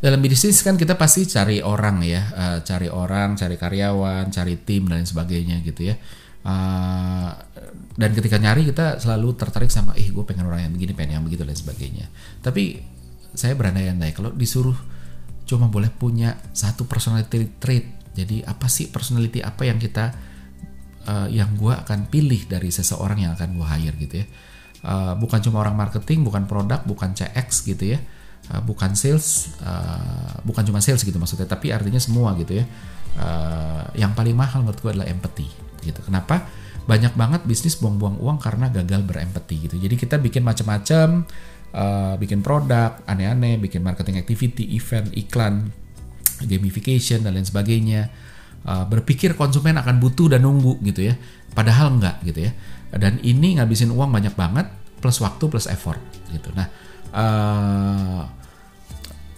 dalam bisnis kan kita pasti cari orang ya, uh, cari orang, cari karyawan, cari tim dan sebagainya gitu ya. Uh, dan ketika nyari kita selalu tertarik sama, ih gue pengen orang yang begini, pengen yang begitu dan sebagainya. Tapi saya berandai-andai kalau disuruh cuma boleh punya satu personality trait. Jadi apa sih personality apa yang kita uh, yang gue akan pilih dari seseorang yang akan gue hire gitu ya. Uh, bukan cuma orang marketing, bukan produk, bukan CX gitu ya uh, bukan sales, uh, bukan cuma sales gitu maksudnya, tapi artinya semua gitu ya. Uh, yang paling mahal menurut gue adalah empathy gitu. Kenapa? Banyak banget bisnis buang-buang uang karena gagal berempati gitu. Jadi kita bikin macam-macam, uh, bikin produk aneh-aneh, bikin marketing activity, event, iklan, gamification dan lain sebagainya. Uh, berpikir konsumen akan butuh dan nunggu gitu ya. Padahal enggak gitu ya. Dan ini ngabisin uang banyak banget plus waktu plus effort gitu. Nah, uh,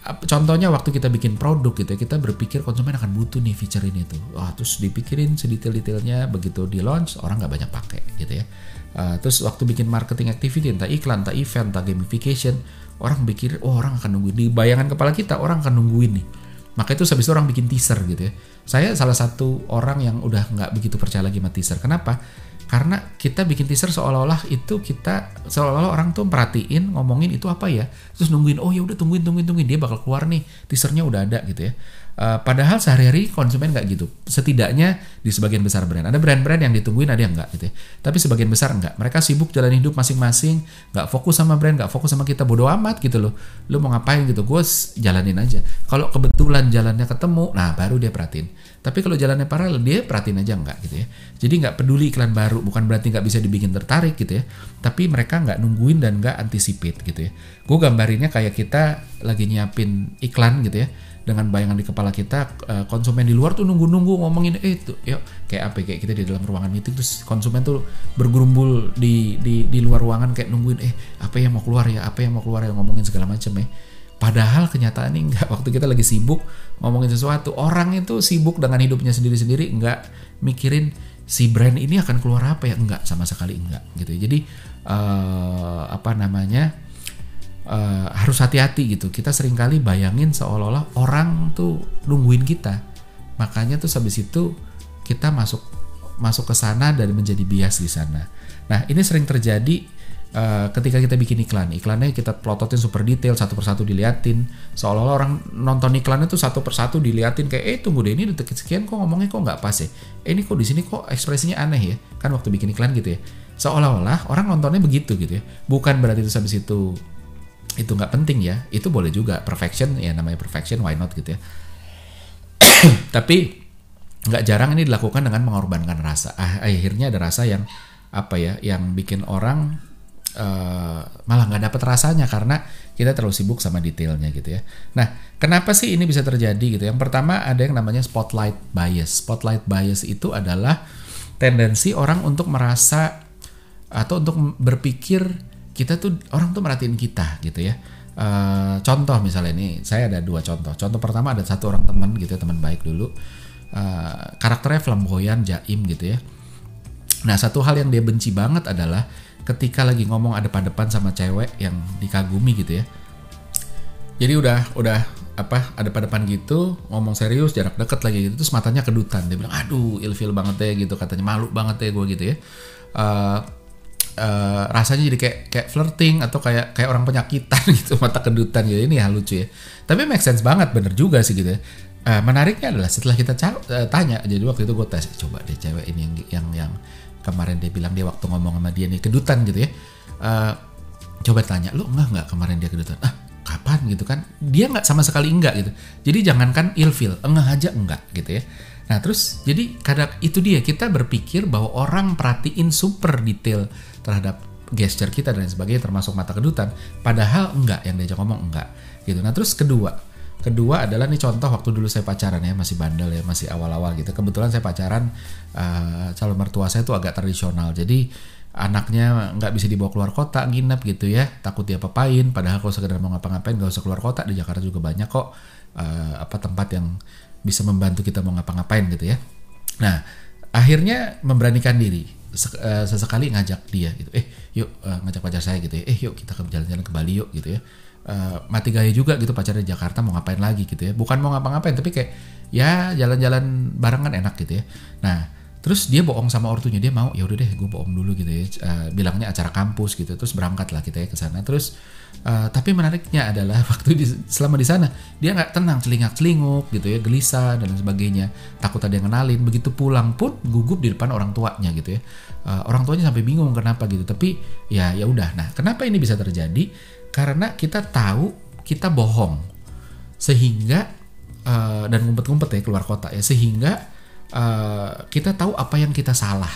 contohnya waktu kita bikin produk gitu ya kita berpikir konsumen akan butuh nih feature ini tuh. Wah terus dipikirin sedetail-detailnya begitu di launch orang nggak banyak pakai gitu ya. Uh, terus waktu bikin marketing activity entah iklan entah event entah gamification orang pikir oh orang akan nungguin. Di bayangan kepala kita orang akan nungguin nih maka itu habis itu orang bikin teaser gitu ya. Saya salah satu orang yang udah nggak begitu percaya lagi sama teaser. Kenapa? Karena kita bikin teaser seolah-olah itu kita seolah-olah orang tuh perhatiin ngomongin itu apa ya? Terus nungguin oh ya udah tungguin tungguin tungguin. Dia bakal keluar nih teasernya udah ada gitu ya uh, padahal sehari-hari konsumen nggak gitu. Setidaknya di sebagian besar brand. Ada brand-brand yang ditungguin ada yang nggak gitu ya. Tapi sebagian besar nggak. Mereka sibuk jalan hidup masing-masing nggak fokus sama brand nggak fokus sama kita. Bodoh amat gitu loh. Lu mau ngapain gitu? Gue jalanin aja. Kalau kebetulan jalannya ketemu nah baru dia perhatiin. Tapi kalau jalannya paralel dia perhatiin aja nggak gitu ya. Jadi nggak peduli iklan baru, bukan berarti nggak bisa dibikin tertarik gitu ya. Tapi mereka nggak nungguin dan nggak anticipate gitu ya. Gue gambarinnya kayak kita lagi nyiapin iklan gitu ya dengan bayangan di kepala kita eh, konsumen di luar tuh nunggu-nunggu ngomongin eh itu yuk kayak apa kayak kita di dalam ruangan meeting terus konsumen tuh bergerumbul di di di luar ruangan kayak nungguin eh apa yang mau keluar ya apa yang mau keluar ya ngomongin segala macam ya Padahal kenyataannya enggak. Waktu kita lagi sibuk ngomongin sesuatu, orang itu sibuk dengan hidupnya sendiri-sendiri, enggak mikirin si brand ini akan keluar apa ya enggak sama sekali enggak gitu. Jadi uh, apa namanya uh, harus hati-hati gitu. Kita sering kali bayangin seolah-olah orang tuh nungguin kita. Makanya tuh habis itu kita masuk masuk ke sana dan menjadi bias di sana. Nah ini sering terjadi uh, ketika kita bikin iklan, iklannya kita plototin super detail satu persatu diliatin, seolah-olah orang nonton iklannya tuh satu persatu diliatin kayak eh tunggu deh ini detik sekian kok ngomongnya kok nggak pas ya, eh, ini kok di sini kok ekspresinya aneh ya, kan waktu bikin iklan gitu ya, seolah-olah orang nontonnya begitu gitu ya, bukan berarti itu habis itu itu nggak penting ya, itu boleh juga perfection ya namanya perfection why not gitu ya, tapi nggak jarang ini dilakukan dengan mengorbankan rasa, ah, akhirnya ada rasa yang apa ya yang bikin orang uh, malah nggak dapat rasanya karena kita terlalu sibuk sama detailnya gitu ya. Nah, kenapa sih ini bisa terjadi gitu? Yang pertama ada yang namanya spotlight bias. Spotlight bias itu adalah tendensi orang untuk merasa atau untuk berpikir kita tuh orang tuh merhatiin kita gitu ya. Uh, contoh misalnya ini, saya ada dua contoh. Contoh pertama ada satu orang teman gitu ya, teman baik dulu. Uh, karakternya flamboyan, jaim gitu ya. Nah, satu hal yang dia benci banget adalah ketika lagi ngomong ada depan sama cewek yang dikagumi gitu ya jadi udah udah apa ada depan gitu ngomong serius jarak deket lagi gitu terus matanya kedutan dia bilang aduh ilfil banget ya gitu katanya malu banget ya gue gitu ya uh, uh, rasanya jadi kayak kayak flirting atau kayak kayak orang penyakitan gitu mata kedutan gitu. Ini ya lucu ya. Tapi make sense banget bener juga sih gitu ya. Uh, menariknya adalah setelah kita uh, tanya jadi waktu itu gue tes coba deh cewek ini yang yang yang kemarin dia bilang dia waktu ngomong sama dia nih kedutan gitu ya. Uh, coba tanya lu enggak nggak kemarin dia kedutan? Ah kapan? gitu kan. Dia nggak sama sekali enggak gitu. Jadi jangankan ilfil enggak aja enggak gitu ya nah terus jadi kadang itu dia kita berpikir bahwa orang perhatiin super detail terhadap gesture kita dan sebagainya termasuk mata kedutan padahal enggak yang diajak ngomong enggak gitu nah terus kedua Kedua adalah nih contoh waktu dulu saya pacaran ya masih bandel ya masih awal-awal gitu. Kebetulan saya pacaran uh, calon mertua saya tuh agak tradisional. Jadi anaknya nggak bisa dibawa keluar kota nginep gitu ya takut dia papain padahal kalau sekedar mau ngapa-ngapain nggak usah keluar kota di Jakarta juga banyak kok uh, apa tempat yang bisa membantu kita mau ngapa-ngapain gitu ya. Nah akhirnya memberanikan diri. Uh, sesekali ngajak dia gitu eh yuk uh, ngajak pacar saya gitu ya. Eh yuk kita ke jalan-jalan ke Bali yuk gitu ya. Uh, mati gaya juga gitu pacar di Jakarta mau ngapain lagi gitu ya. Bukan mau ngapa-ngapain tapi kayak ya jalan-jalan barengan enak gitu ya. Nah terus dia bohong sama ortunya dia mau ya udah deh gue bohong dulu gitu ya. Uh, bilangnya acara kampus gitu terus berangkat lah kita ya ke sana. Terus uh, tapi menariknya adalah waktu di, selama di sana dia nggak tenang celingak celinguk gitu ya gelisah dan sebagainya. Takut ada yang kenalin. Begitu pulang pun gugup di depan orang tuanya gitu ya. Uh, orang tuanya sampai bingung kenapa gitu. Tapi ya ya udah. Nah kenapa ini bisa terjadi? Karena kita tahu kita bohong. Sehingga uh, dan ngumpet-ngumpet ya keluar kota ya. Sehingga uh, kita tahu apa yang kita salah.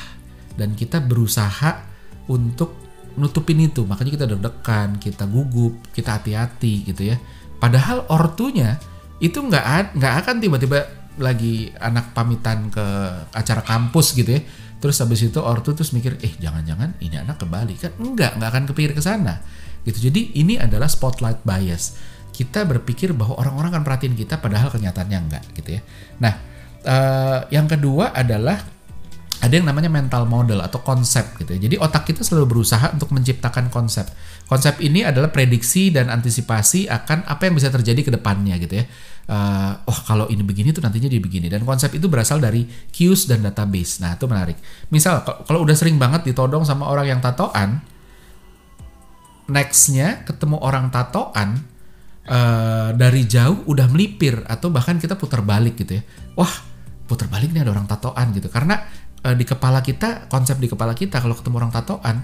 Dan kita berusaha untuk nutupin itu. Makanya kita deg-degan kita gugup kita hati-hati gitu ya. Padahal ortunya itu nggak nggak akan tiba-tiba lagi anak pamitan ke acara kampus gitu ya. Terus habis itu ortu terus mikir eh jangan-jangan ini anak ke Bali kan? Enggak nggak akan kepikir ke sana. Gitu. Jadi ini adalah spotlight bias. Kita berpikir bahwa orang-orang akan perhatiin kita padahal kenyataannya enggak gitu ya. Nah uh, yang kedua adalah ada yang namanya mental model atau konsep gitu ya. Jadi otak kita selalu berusaha untuk menciptakan konsep. Konsep ini adalah prediksi dan antisipasi akan apa yang bisa terjadi ke depannya gitu ya. Uh, oh kalau ini begini tuh nantinya jadi begini dan konsep itu berasal dari cues dan database. Nah itu menarik. Misal kalau udah sering banget ditodong sama orang yang tatoan, nextnya ketemu orang tatoan uh, dari jauh udah melipir atau bahkan kita putar balik gitu ya. Wah putar balik nih ada orang tatoan gitu. Karena e, di kepala kita konsep di kepala kita kalau ketemu orang tatoan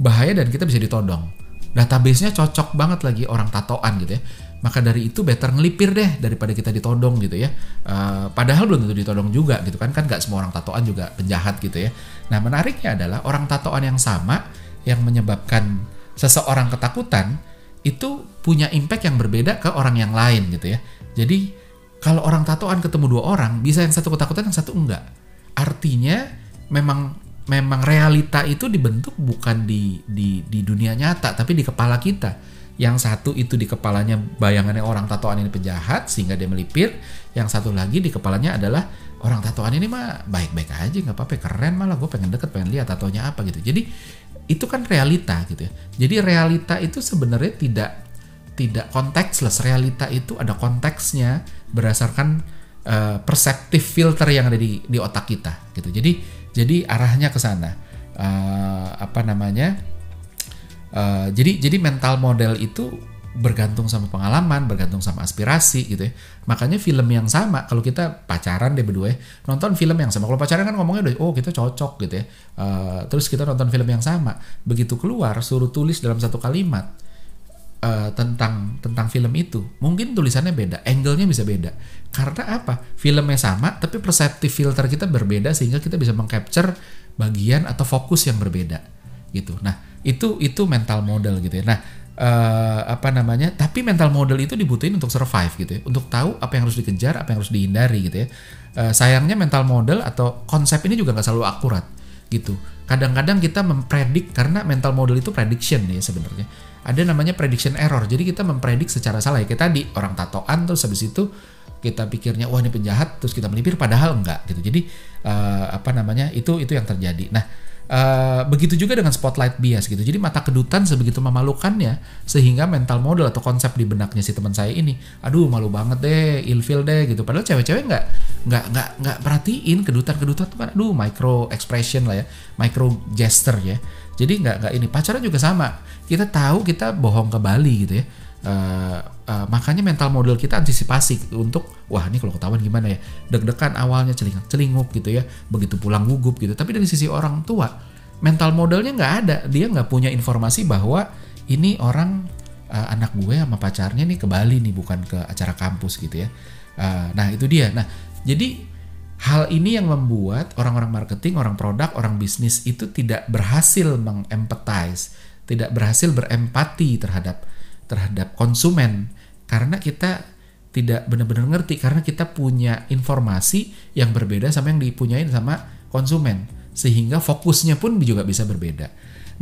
bahaya dan kita bisa ditodong. Databasenya cocok banget lagi orang tatoan gitu ya. Maka dari itu better ngelipir deh daripada kita ditodong gitu ya. Uh, padahal belum tentu ditodong juga gitu kan. Kan nggak semua orang tatoan juga penjahat gitu ya. Nah menariknya adalah orang tatoan yang sama yang menyebabkan seseorang ketakutan itu punya impact yang berbeda ke orang yang lain gitu ya. Jadi kalau orang tatoan ketemu dua orang, bisa yang satu ketakutan, yang satu enggak. Artinya memang memang realita itu dibentuk bukan di di di dunia nyata, tapi di kepala kita. Yang satu itu di kepalanya bayangannya orang tatoan ini penjahat sehingga dia melipir. Yang satu lagi di kepalanya adalah orang tatoan ini mah baik-baik aja nggak apa-apa keren malah gue pengen deket pengen lihat tatonya apa gitu. Jadi itu kan realita gitu ya. Jadi realita itu sebenarnya tidak tidak konteksless. Realita itu ada konteksnya berdasarkan uh, perseptif filter yang ada di di otak kita gitu. Jadi jadi arahnya ke sana. Uh, apa namanya? Uh, jadi jadi mental model itu bergantung sama pengalaman, bergantung sama aspirasi gitu ya. Makanya film yang sama, kalau kita pacaran deh berdua ya, nonton film yang sama. Kalau pacaran kan ngomongnya udah, oh kita cocok gitu ya. Uh, terus kita nonton film yang sama. Begitu keluar, suruh tulis dalam satu kalimat uh, tentang tentang film itu. Mungkin tulisannya beda angle-nya bisa beda. Karena apa? Filmnya sama tapi perseptif filter kita berbeda sehingga kita bisa mengcapture bagian atau fokus yang berbeda gitu. Nah itu itu mental model gitu ya. Nah uh, apa namanya? Tapi mental model itu dibutuhin untuk survive gitu ya. Untuk tahu apa yang harus dikejar apa yang harus dihindari gitu ya. Uh, sayangnya mental model atau konsep ini juga nggak selalu akurat gitu kadang-kadang kita mempredik karena mental model itu prediction ya sebenarnya ada namanya prediction error. Jadi kita mempredik secara salah ya kayak tadi orang tatoan terus habis itu kita pikirnya wah ini penjahat terus kita melipir padahal enggak gitu. Jadi uh, apa namanya itu itu yang terjadi. Nah Uh, begitu juga dengan spotlight bias gitu. Jadi mata kedutan sebegitu memalukannya sehingga mental model atau konsep di benaknya si teman saya ini, aduh malu banget deh, ilfil deh gitu. Padahal cewek-cewek nggak nggak nggak nggak perhatiin kedutan-kedutan tuh aduh micro expression lah ya, micro gesture ya. Jadi nggak nggak ini pacaran juga sama. Kita tahu kita bohong ke Bali gitu ya. Uh, uh, makanya mental model kita antisipasi untuk wah ini kalau ketahuan gimana ya? Deg-degan awalnya celingak celinguk gitu ya. Begitu pulang gugup gitu. Tapi dari sisi orang tua mental modelnya nggak ada. Dia nggak punya informasi bahwa ini orang uh, anak gue sama pacarnya nih ke Bali nih bukan ke acara kampus gitu ya. Uh, nah itu dia. Nah jadi Hal ini yang membuat orang-orang marketing, orang produk, orang bisnis itu tidak berhasil mengempathize, tidak berhasil berempati terhadap terhadap konsumen. Karena kita tidak benar-benar ngerti karena kita punya informasi yang berbeda sama yang dipunyain sama konsumen. Sehingga fokusnya pun juga bisa berbeda.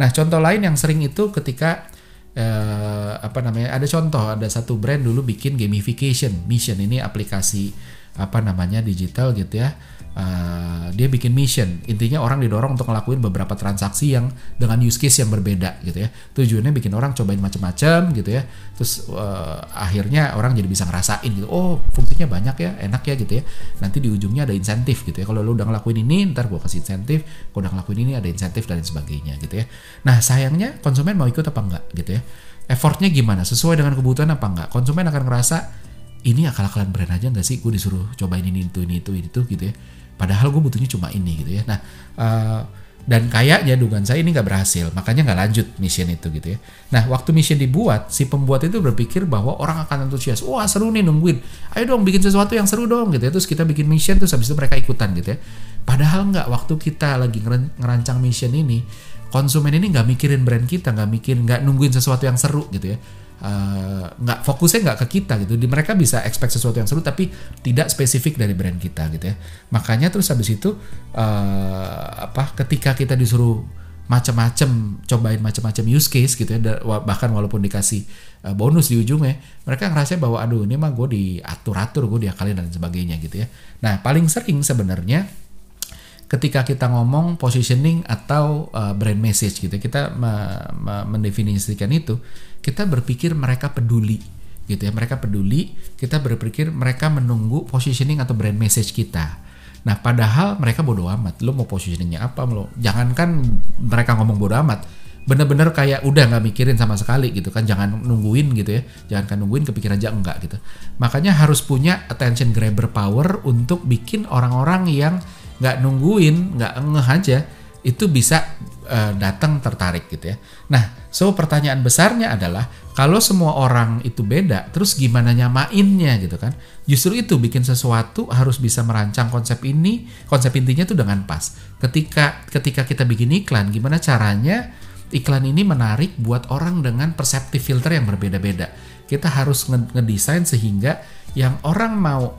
Nah, contoh lain yang sering itu ketika eh, apa namanya ada contoh ada satu brand dulu bikin gamification mission. Ini aplikasi apa namanya digital gitu ya uh, dia bikin mission. Intinya orang didorong untuk ngelakuin beberapa transaksi yang dengan use case yang berbeda gitu ya. Tujuannya bikin orang cobain macam-macam gitu ya. Terus uh, akhirnya orang jadi bisa ngerasain gitu. Oh fungsinya banyak ya enak ya gitu ya. Nanti di ujungnya ada insentif gitu ya. Kalau lo udah ngelakuin ini ntar gue kasih insentif. Kalau udah ngelakuin ini ada insentif dan sebagainya gitu ya. Nah sayangnya konsumen mau ikut apa enggak gitu ya? Effortnya gimana? Sesuai dengan kebutuhan apa enggak? Konsumen akan ngerasa ini akal-akalan brand aja nggak sih? Gue disuruh cobain ini itu ini itu itu gitu ya. Padahal gue butuhnya cuma ini gitu ya. Nah uh, dan kayaknya dugaan saya ini nggak berhasil makanya nggak lanjut mission itu gitu ya. Nah waktu mission dibuat si pembuat itu berpikir bahwa orang akan antusias wah seru nih nungguin. Ayo dong bikin sesuatu yang seru dong gitu ya. Terus kita bikin mission terus habis itu mereka ikutan gitu ya. Padahal nggak waktu kita lagi ngerancang mission ini konsumen ini nggak mikirin brand kita nggak mikirin nggak nungguin sesuatu yang seru gitu ya nggak uh, fokusnya nggak ke kita gitu. Di mereka bisa expect sesuatu yang seru tapi tidak spesifik dari brand kita gitu ya. Makanya terus habis itu uh, apa ketika kita disuruh macam-macam cobain macam-macam use case gitu ya bahkan walaupun dikasih uh, bonus di ujungnya mereka ngerasa bahwa aduh ini mah gue diatur-atur gue diakalin dan sebagainya gitu ya nah paling sering sebenarnya ketika kita ngomong positioning atau uh, brand message gitu. Kita me me mendefinisikan itu kita berpikir mereka peduli gitu ya. Mereka peduli kita berpikir mereka menunggu positioning atau brand message kita. Nah padahal mereka bodoh amat. Lo mau positioningnya apa? Lo jangankan mereka ngomong bodoh amat bener-bener kayak udah nggak mikirin sama sekali gitu kan. Jangan nungguin gitu ya. Jangan kan nungguin kepikiran aja enggak gitu. Makanya harus punya attention grabber power untuk bikin orang-orang yang nggak nungguin nggak ngeh aja itu bisa uh, datang tertarik gitu ya. Nah, so pertanyaan besarnya adalah kalau semua orang itu beda, terus gimana nyamainnya gitu kan? Justru itu bikin sesuatu harus bisa merancang konsep ini, konsep intinya tuh dengan pas. Ketika ketika kita bikin iklan, gimana caranya iklan ini menarik buat orang dengan perseptif filter yang berbeda-beda. Kita harus ngedesain sehingga yang orang mau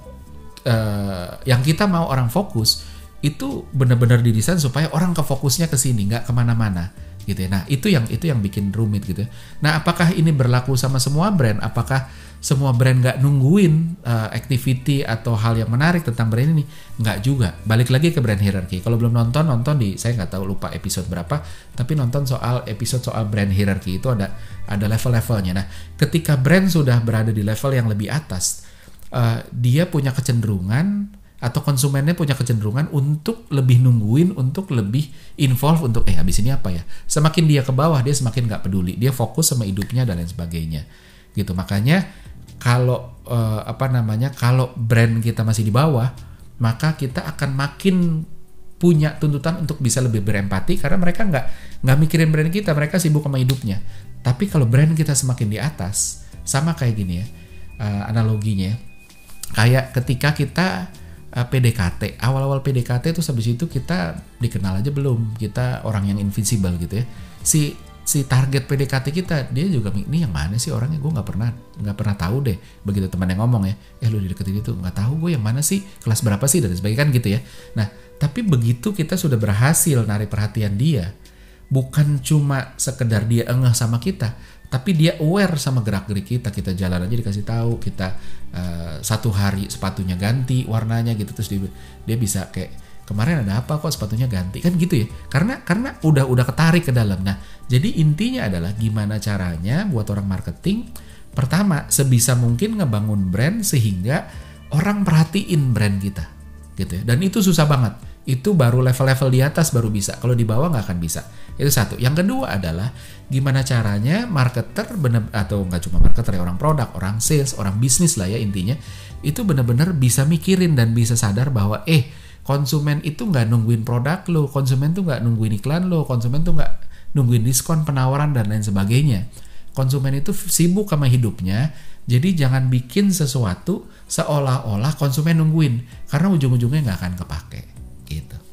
uh, yang kita mau orang fokus itu benar-benar didesain supaya orang ke fokusnya ke sini nggak ke mana-mana gitu ya. Nah itu yang itu yang bikin rumit gitu. Ya. Nah apakah ini berlaku sama semua brand? Apakah semua brand nggak nungguin uh, activity atau hal yang menarik tentang brand ini? Nggak juga. Balik lagi ke brand hierarchy. Kalau belum nonton nonton di saya nggak tahu lupa episode berapa. Tapi nonton soal episode soal brand hierarchy itu ada ada level-levelnya. Nah ketika brand sudah berada di level yang lebih atas, uh, dia punya kecenderungan atau konsumennya punya kecenderungan untuk lebih nungguin, untuk lebih involve untuk eh habis ini apa ya. Semakin dia ke bawah dia semakin nggak peduli, dia fokus sama hidupnya dan lain sebagainya. Gitu makanya kalau uh, apa namanya kalau brand kita masih di bawah, maka kita akan makin punya tuntutan untuk bisa lebih berempati karena mereka nggak nggak mikirin brand kita, mereka sibuk sama hidupnya. Tapi kalau brand kita semakin di atas, sama kayak gini ya uh, analoginya, kayak ketika kita eh, PDKT awal-awal PDKT itu habis itu kita dikenal aja belum. Kita orang yang invisible gitu ya. Si si target PDKT kita dia juga ini yang mana sih orangnya? Gue nggak pernah nggak pernah tahu deh. Begitu teman yang ngomong ya eh lu dideketin itu nggak tahu gue yang mana sih kelas berapa sih dan sebagainya kan gitu ya. Nah tapi begitu kita sudah berhasil narik perhatian dia bukan cuma sekedar dia engah sama kita tapi dia aware sama gerak gerik kita kita jalan aja dikasih tahu kita uh, satu hari sepatunya ganti warnanya gitu terus dia, dia bisa kayak kemarin ada apa kok sepatunya ganti? Kan gitu ya. Karena karena udah udah ketarik ke dalam. Nah jadi intinya adalah gimana caranya buat orang marketing? Pertama sebisa mungkin ngebangun brand sehingga orang perhatiin brand kita gitu ya. Dan itu susah banget itu baru level-level di atas baru bisa kalau di bawah nggak akan bisa itu satu. Yang kedua adalah gimana caranya marketer bener atau nggak cuma marketer ya orang produk, orang sales, orang bisnis lah ya intinya itu benar-benar bisa mikirin dan bisa sadar bahwa eh konsumen itu nggak nungguin produk lo, konsumen tuh nggak nungguin iklan lo, konsumen tuh nggak nungguin diskon, penawaran dan lain sebagainya. Konsumen itu sibuk sama hidupnya, jadi jangan bikin sesuatu seolah-olah konsumen nungguin karena ujung-ujungnya nggak akan kepake это.